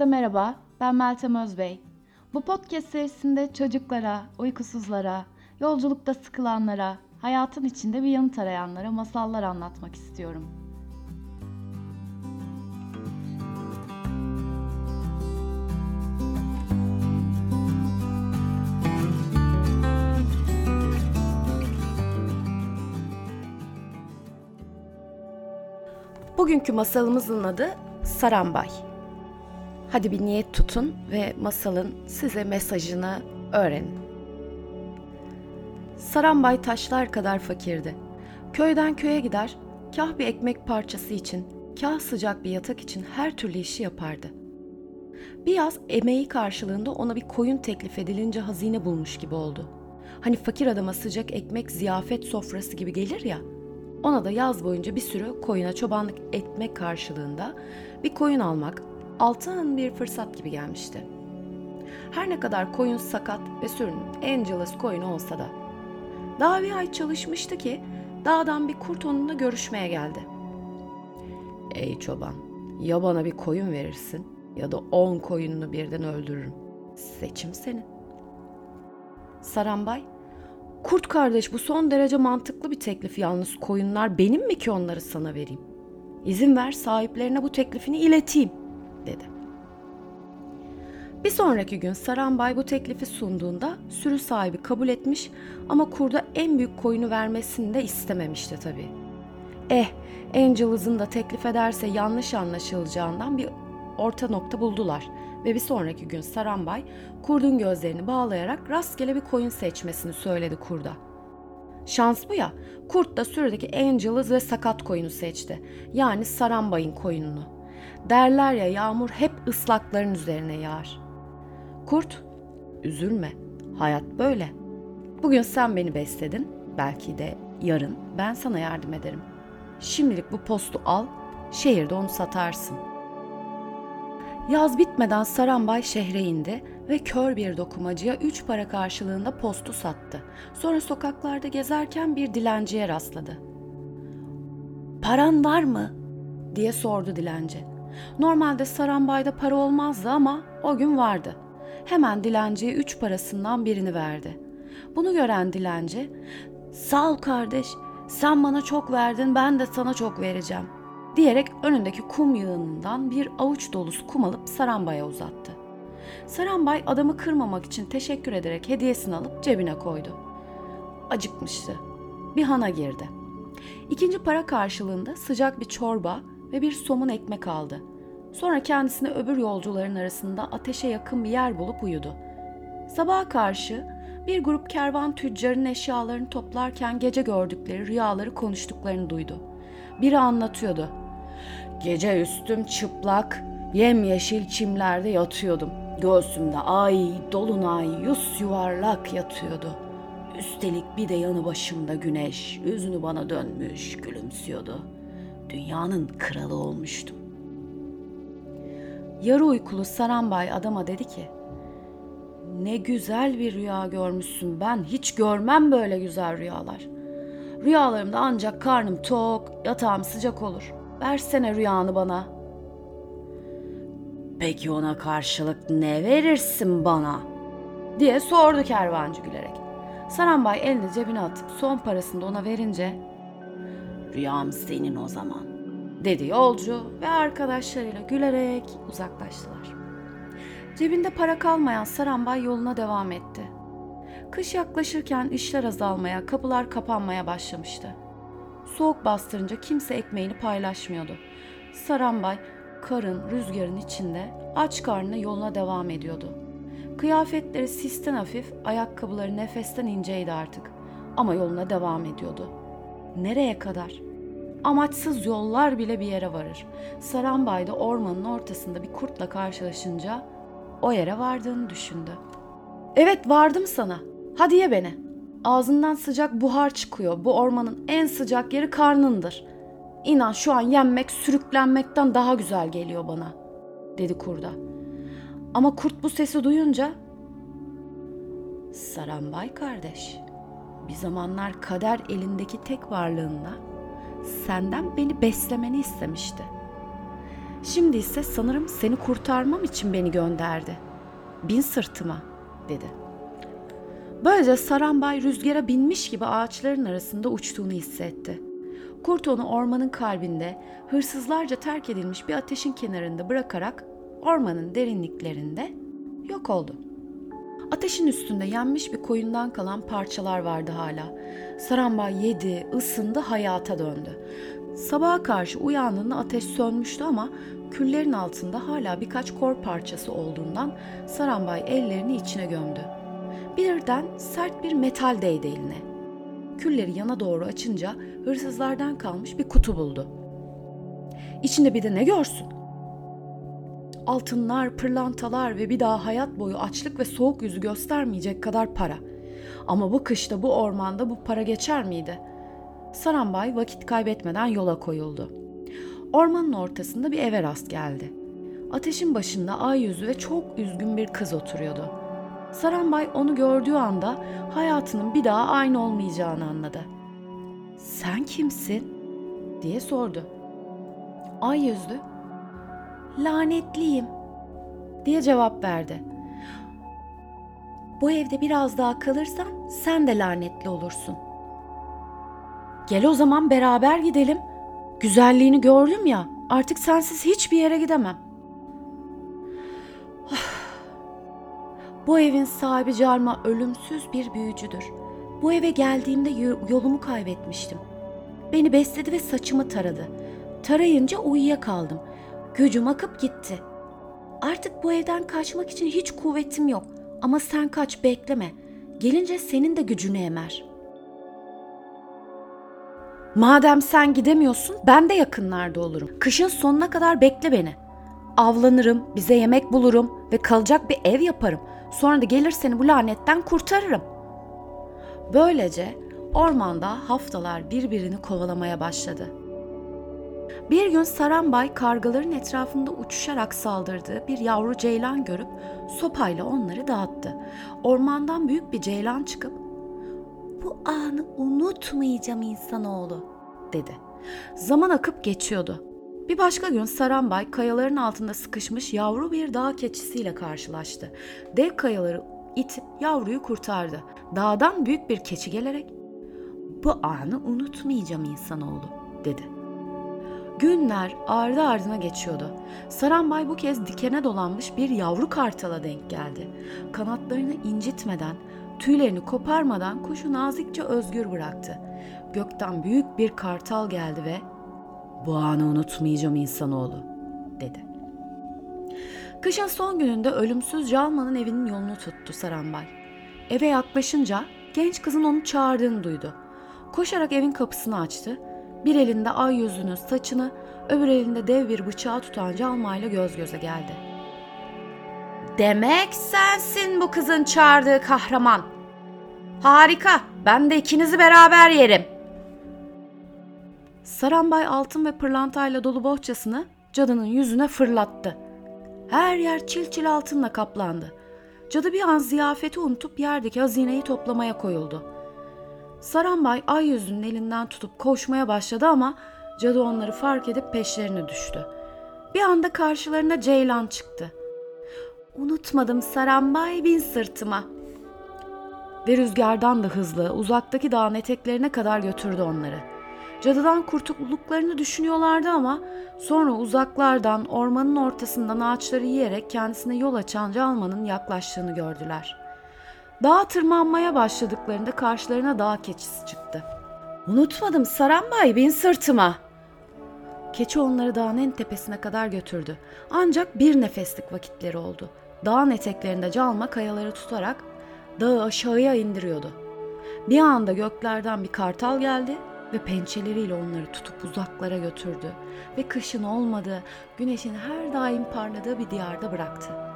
Herkese merhaba, ben Meltem Özbey. Bu podcast serisinde çocuklara, uykusuzlara, yolculukta sıkılanlara, hayatın içinde bir yanıt arayanlara masallar anlatmak istiyorum. Bugünkü masalımızın adı Sarambay. Hadi bir niyet tutun ve masalın size mesajını öğrenin. Sarambay taşlar kadar fakirdi. Köyden köye gider, kah bir ekmek parçası için, kah sıcak bir yatak için her türlü işi yapardı. Bir yaz emeği karşılığında ona bir koyun teklif edilince hazine bulmuş gibi oldu. Hani fakir adama sıcak ekmek ziyafet sofrası gibi gelir ya, ona da yaz boyunca bir sürü koyuna çobanlık etmek karşılığında bir koyun almak altın bir fırsat gibi gelmişti. Her ne kadar koyun sakat ve sürünün Angelus koyunu olsa da. Daha bir ay çalışmıştı ki dağdan bir kurt onunla görüşmeye geldi. Ey çoban, ya bana bir koyun verirsin ya da on koyununu birden öldürürüm. Seçim senin. Sarambay, Kurt kardeş bu son derece mantıklı bir teklif yalnız koyunlar benim mi ki onları sana vereyim? İzin ver sahiplerine bu teklifini ileteyim dedi. Bir sonraki gün Sarambay bu teklifi sunduğunda sürü sahibi kabul etmiş ama kurda en büyük koyunu vermesini de istememişti tabii. Eh, Angelus'ın da teklif ederse yanlış anlaşılacağından bir orta nokta buldular ve bir sonraki gün Sarambay kurdun gözlerini bağlayarak rastgele bir koyun seçmesini söyledi kurda. Şans bu ya, kurt da sürüdeki Angelus ve sakat koyunu seçti. Yani Sarambay'ın koyununu. Derler ya yağmur hep ıslakların üzerine yağar. Kurt, üzülme, hayat böyle. Bugün sen beni besledin, belki de yarın ben sana yardım ederim. Şimdilik bu postu al, şehirde onu satarsın.'' Yaz bitmeden Sarambay şehre indi ve kör bir dokumacıya üç para karşılığında postu sattı. Sonra sokaklarda gezerken bir dilenciye rastladı. Paran var mı? diye sordu dilenci. Normalde Sarambay'da para olmazdı ama o gün vardı. Hemen dilenciye üç parasından birini verdi. Bunu gören dilenci, sağ ol kardeş, sen bana çok verdin ben de sana çok vereceğim diyerek önündeki kum yığınından bir avuç dolusu kum alıp Sarambay'a uzattı. Sarambay adamı kırmamak için teşekkür ederek hediyesini alıp cebine koydu. Acıkmıştı. Bir hana girdi. İkinci para karşılığında sıcak bir çorba ve bir somun ekmek aldı. Sonra kendisine öbür yolcuların arasında ateşe yakın bir yer bulup uyudu. Sabaha karşı bir grup kervan tüccarın eşyalarını toplarken gece gördükleri rüyaları konuştuklarını duydu. Biri anlatıyordu. Gece üstüm çıplak, yemyeşil çimlerde yatıyordum. Göğsümde ay, dolunay, yus yuvarlak yatıyordu. Üstelik bir de yanı başımda güneş, yüzünü bana dönmüş, gülümsüyordu. Dünyanın kralı olmuştum. Yarı uykulu Sarambay adama dedi ki, ne güzel bir rüya görmüşsün ben hiç görmem böyle güzel rüyalar. Rüyalarımda ancak karnım tok, yatağım sıcak olur. Versene rüyanı bana. Peki ona karşılık ne verirsin bana? diye sordu kervancı gülerek. Sarambay elini cebine atıp son parasını da ona verince Rüyam senin o zaman dedi yolcu ve arkadaşlarıyla gülerek uzaklaştılar. Cebinde para kalmayan Sarambay yoluna devam etti. Kış yaklaşırken işler azalmaya, kapılar kapanmaya başlamıştı. Soğuk bastırınca kimse ekmeğini paylaşmıyordu. Sarambay karın, rüzgarın içinde aç karnına yoluna devam ediyordu. Kıyafetleri sisten hafif, ayakkabıları nefesten inceydi artık. Ama yoluna devam ediyordu. Nereye kadar? Amaçsız yollar bile bir yere varır. Sarambay da ormanın ortasında bir kurtla karşılaşınca o yere vardığını düşündü. Evet vardım sana. Hadi ye beni. Ağzından sıcak buhar çıkıyor. Bu ormanın en sıcak yeri karnındır. İnan şu an yenmek sürüklenmekten daha güzel geliyor bana, dedi kurda. Ama kurt bu sesi duyunca, Sarambay kardeş, bir zamanlar kader elindeki tek varlığınla senden beni beslemeni istemişti. Şimdi ise sanırım seni kurtarmam için beni gönderdi. Bin sırtıma dedi. Böylece Sarambay rüzgara binmiş gibi ağaçların arasında uçtuğunu hissetti. Kurt onu ormanın kalbinde hırsızlarca terk edilmiş bir ateşin kenarında bırakarak ormanın derinliklerinde yok oldu. Ateşin üstünde yenmiş bir koyundan kalan parçalar vardı hala. Sarambay yedi, ısındı, hayata döndü. Sabaha karşı uyandığında ateş sönmüştü ama küllerin altında hala birkaç kor parçası olduğundan Sarambay ellerini içine gömdü. Birden sert bir metal değdi eline. Külleri yana doğru açınca hırsızlardan kalmış bir kutu buldu. İçinde bir de ne görsün? Altınlar, pırlantalar ve bir daha hayat boyu açlık ve soğuk yüzü göstermeyecek kadar para. Ama bu kışta bu ormanda bu para geçer miydi? Sarambay vakit kaybetmeden yola koyuldu. Ormanın ortasında bir eve rast geldi. Ateşin başında ay yüzü ve çok üzgün bir kız oturuyordu. Sarambay onu gördüğü anda hayatının bir daha aynı olmayacağını anladı. "Sen kimsin?" diye sordu. Ay yüzlü, "Lanetliyim." diye cevap verdi. Bu evde biraz daha kalırsan sen de lanetli olursun. Gel o zaman beraber gidelim. Güzelliğini gördüm ya, artık sensiz hiçbir yere gidemem. Bu evin sahibi Carma ölümsüz bir büyücüdür. Bu eve geldiğimde yolumu kaybetmiştim. Beni besledi ve saçımı taradı. Tarayınca uyuyakaldım. Gücüm akıp gitti. Artık bu evden kaçmak için hiç kuvvetim yok. Ama sen kaç bekleme. Gelince senin de gücünü emer. Madem sen gidemiyorsun ben de yakınlarda olurum. Kışın sonuna kadar bekle beni. Avlanırım, bize yemek bulurum ve kalacak bir ev yaparım. Sonra da gelir seni bu lanetten kurtarırım. Böylece ormanda haftalar birbirini kovalamaya başladı. Bir gün Sarambay kargaların etrafında uçuşarak saldırdığı bir yavru ceylan görüp sopayla onları dağıttı. Ormandan büyük bir ceylan çıkıp "Bu anı unutmayacağım insanoğlu." dedi. Zaman akıp geçiyordu. Bir başka gün Sarambay kayaların altında sıkışmış yavru bir dağ keçisiyle karşılaştı. Dev kayaları itip yavruyu kurtardı. Dağdan büyük bir keçi gelerek "Bu anı unutmayacağım insanoğlu." dedi. Günler ardı ardına geçiyordu. Sarambay bu kez dikene dolanmış bir yavru kartala denk geldi. Kanatlarını incitmeden, tüylerini koparmadan kuşu nazikçe özgür bıraktı. Gökten büyük bir kartal geldi ve "Bu anı unutmayacağım insanoğlu." dedi. Kışın son gününde ölümsüz Calman'ın evinin yolunu tuttu Sarambay. Eve yaklaşınca genç kızın onu çağırdığını duydu. Koşarak evin kapısını açtı. Bir elinde ay yüzünün saçını, öbür elinde dev bir bıçağı tutan Calma göz göze geldi. Demek sensin bu kızın çağırdığı kahraman. Harika, ben de ikinizi beraber yerim. Sarambay altın ve pırlantayla dolu bohçasını cadının yüzüne fırlattı. Her yer çil çil altınla kaplandı. Cadı bir an ziyafeti unutup yerdeki hazineyi toplamaya koyuldu. Sarambay ay yüzünün elinden tutup koşmaya başladı ama cadı onları fark edip peşlerine düştü. Bir anda karşılarına Ceylan çıktı. Unutmadım Sarambay bin sırtıma. Ve rüzgardan da hızlı uzaktaki dağın eteklerine kadar götürdü onları. Cadıdan kurtulduklarını düşünüyorlardı ama sonra uzaklardan ormanın ortasından ağaçları yiyerek kendisine yol açan Calman'ın yaklaştığını gördüler. Dağa tırmanmaya başladıklarında karşılarına dağ keçisi çıktı. Unutmadım Sarambay bin sırtıma. Keçi onları dağın en tepesine kadar götürdü. Ancak bir nefeslik vakitleri oldu. Dağın eteklerinde calma kayaları tutarak dağı aşağıya indiriyordu. Bir anda göklerden bir kartal geldi ve pençeleriyle onları tutup uzaklara götürdü ve kışın olmadığı, güneşin her daim parladığı bir diyarda bıraktı.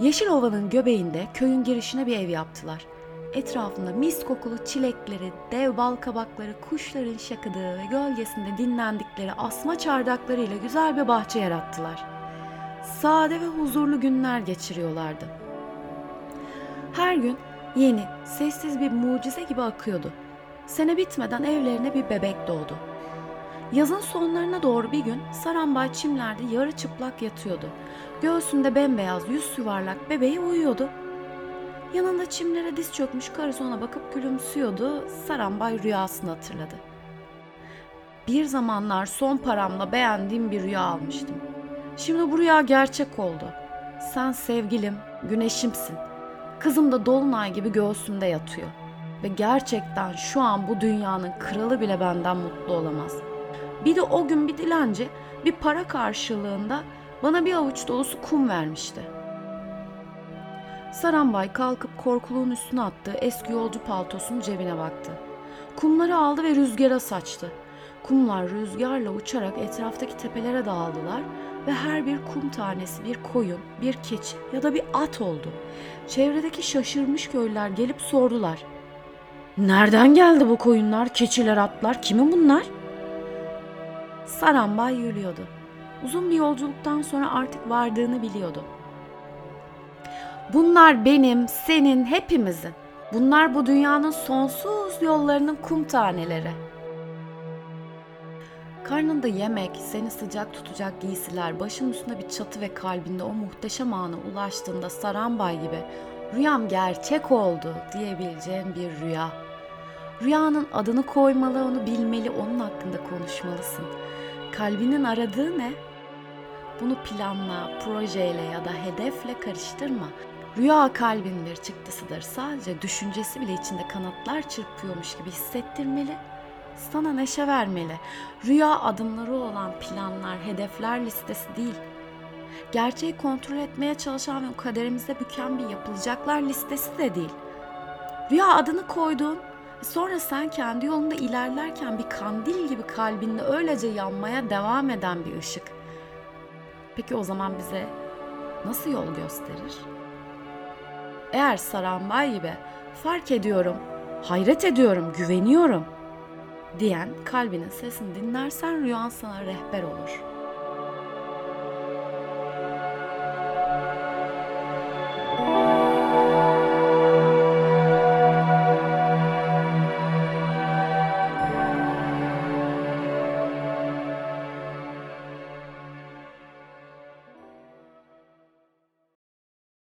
Yeşil Ova'nın göbeğinde köyün girişine bir ev yaptılar. Etrafında mis kokulu çilekleri, dev bal kabakları, kuşların şakıdığı ve gölgesinde dinlendikleri asma çardaklarıyla güzel bir bahçe yarattılar. Sade ve huzurlu günler geçiriyorlardı. Her gün yeni, sessiz bir mucize gibi akıyordu. Sene bitmeden evlerine bir bebek doğdu. Yazın sonlarına doğru bir gün Sarambay çimlerde yarı çıplak yatıyordu. Göğsünde bembeyaz yüz yuvarlak bebeği uyuyordu. Yanında çimlere diz çökmüş karısı ona bakıp gülümsüyordu. Sarambay rüyasını hatırladı. Bir zamanlar son paramla beğendiğim bir rüya almıştım. Şimdi bu rüya gerçek oldu. Sen sevgilim, güneşimsin. Kızım da dolunay gibi göğsümde yatıyor. Ve gerçekten şu an bu dünyanın kralı bile benden mutlu olamaz. Bir de o gün bir dilenci bir para karşılığında bana bir avuç dolusu kum vermişti. Sarambay kalkıp korkuluğun üstüne attığı eski yolcu paltosunun cebine baktı. Kumları aldı ve rüzgara saçtı. Kumlar rüzgarla uçarak etraftaki tepelere dağıldılar ve her bir kum tanesi bir koyun, bir keçi ya da bir at oldu. Çevredeki şaşırmış köylüler gelip sordular. Nereden geldi bu koyunlar, keçiler, atlar? Kimin bunlar? Sarambay yürüyordu. Uzun bir yolculuktan sonra artık vardığını biliyordu. Bunlar benim, senin, hepimizin. Bunlar bu dünyanın sonsuz yollarının kum taneleri. Karnında yemek, seni sıcak tutacak giysiler, başın üstünde bir çatı ve kalbinde o muhteşem ana ulaştığında Sarambay gibi rüyam gerçek oldu diyebileceğin bir rüya. Rüyanın adını koymalı, onu bilmeli, onun hakkında konuşmalısın. Kalbinin aradığı ne? Bunu planla, projeyle ya da hedefle karıştırma. Rüya kalbin bir çıktısıdır. Sadece düşüncesi bile içinde kanatlar çırpıyormuş gibi hissettirmeli. Sana neşe vermeli. Rüya adımları olan planlar, hedefler listesi değil. Gerçeği kontrol etmeye çalışan ve kaderimizde büken bir yapılacaklar listesi de değil. Rüya adını koyduğun, sonra sen kendi yolunda ilerlerken bir kandil gibi kalbinde öylece yanmaya devam eden bir ışık. Peki o zaman bize nasıl yol gösterir? Eğer Sarambay gibi fark ediyorum, hayret ediyorum, güveniyorum diyen kalbinin sesini dinlersen rüyan sana rehber olur.''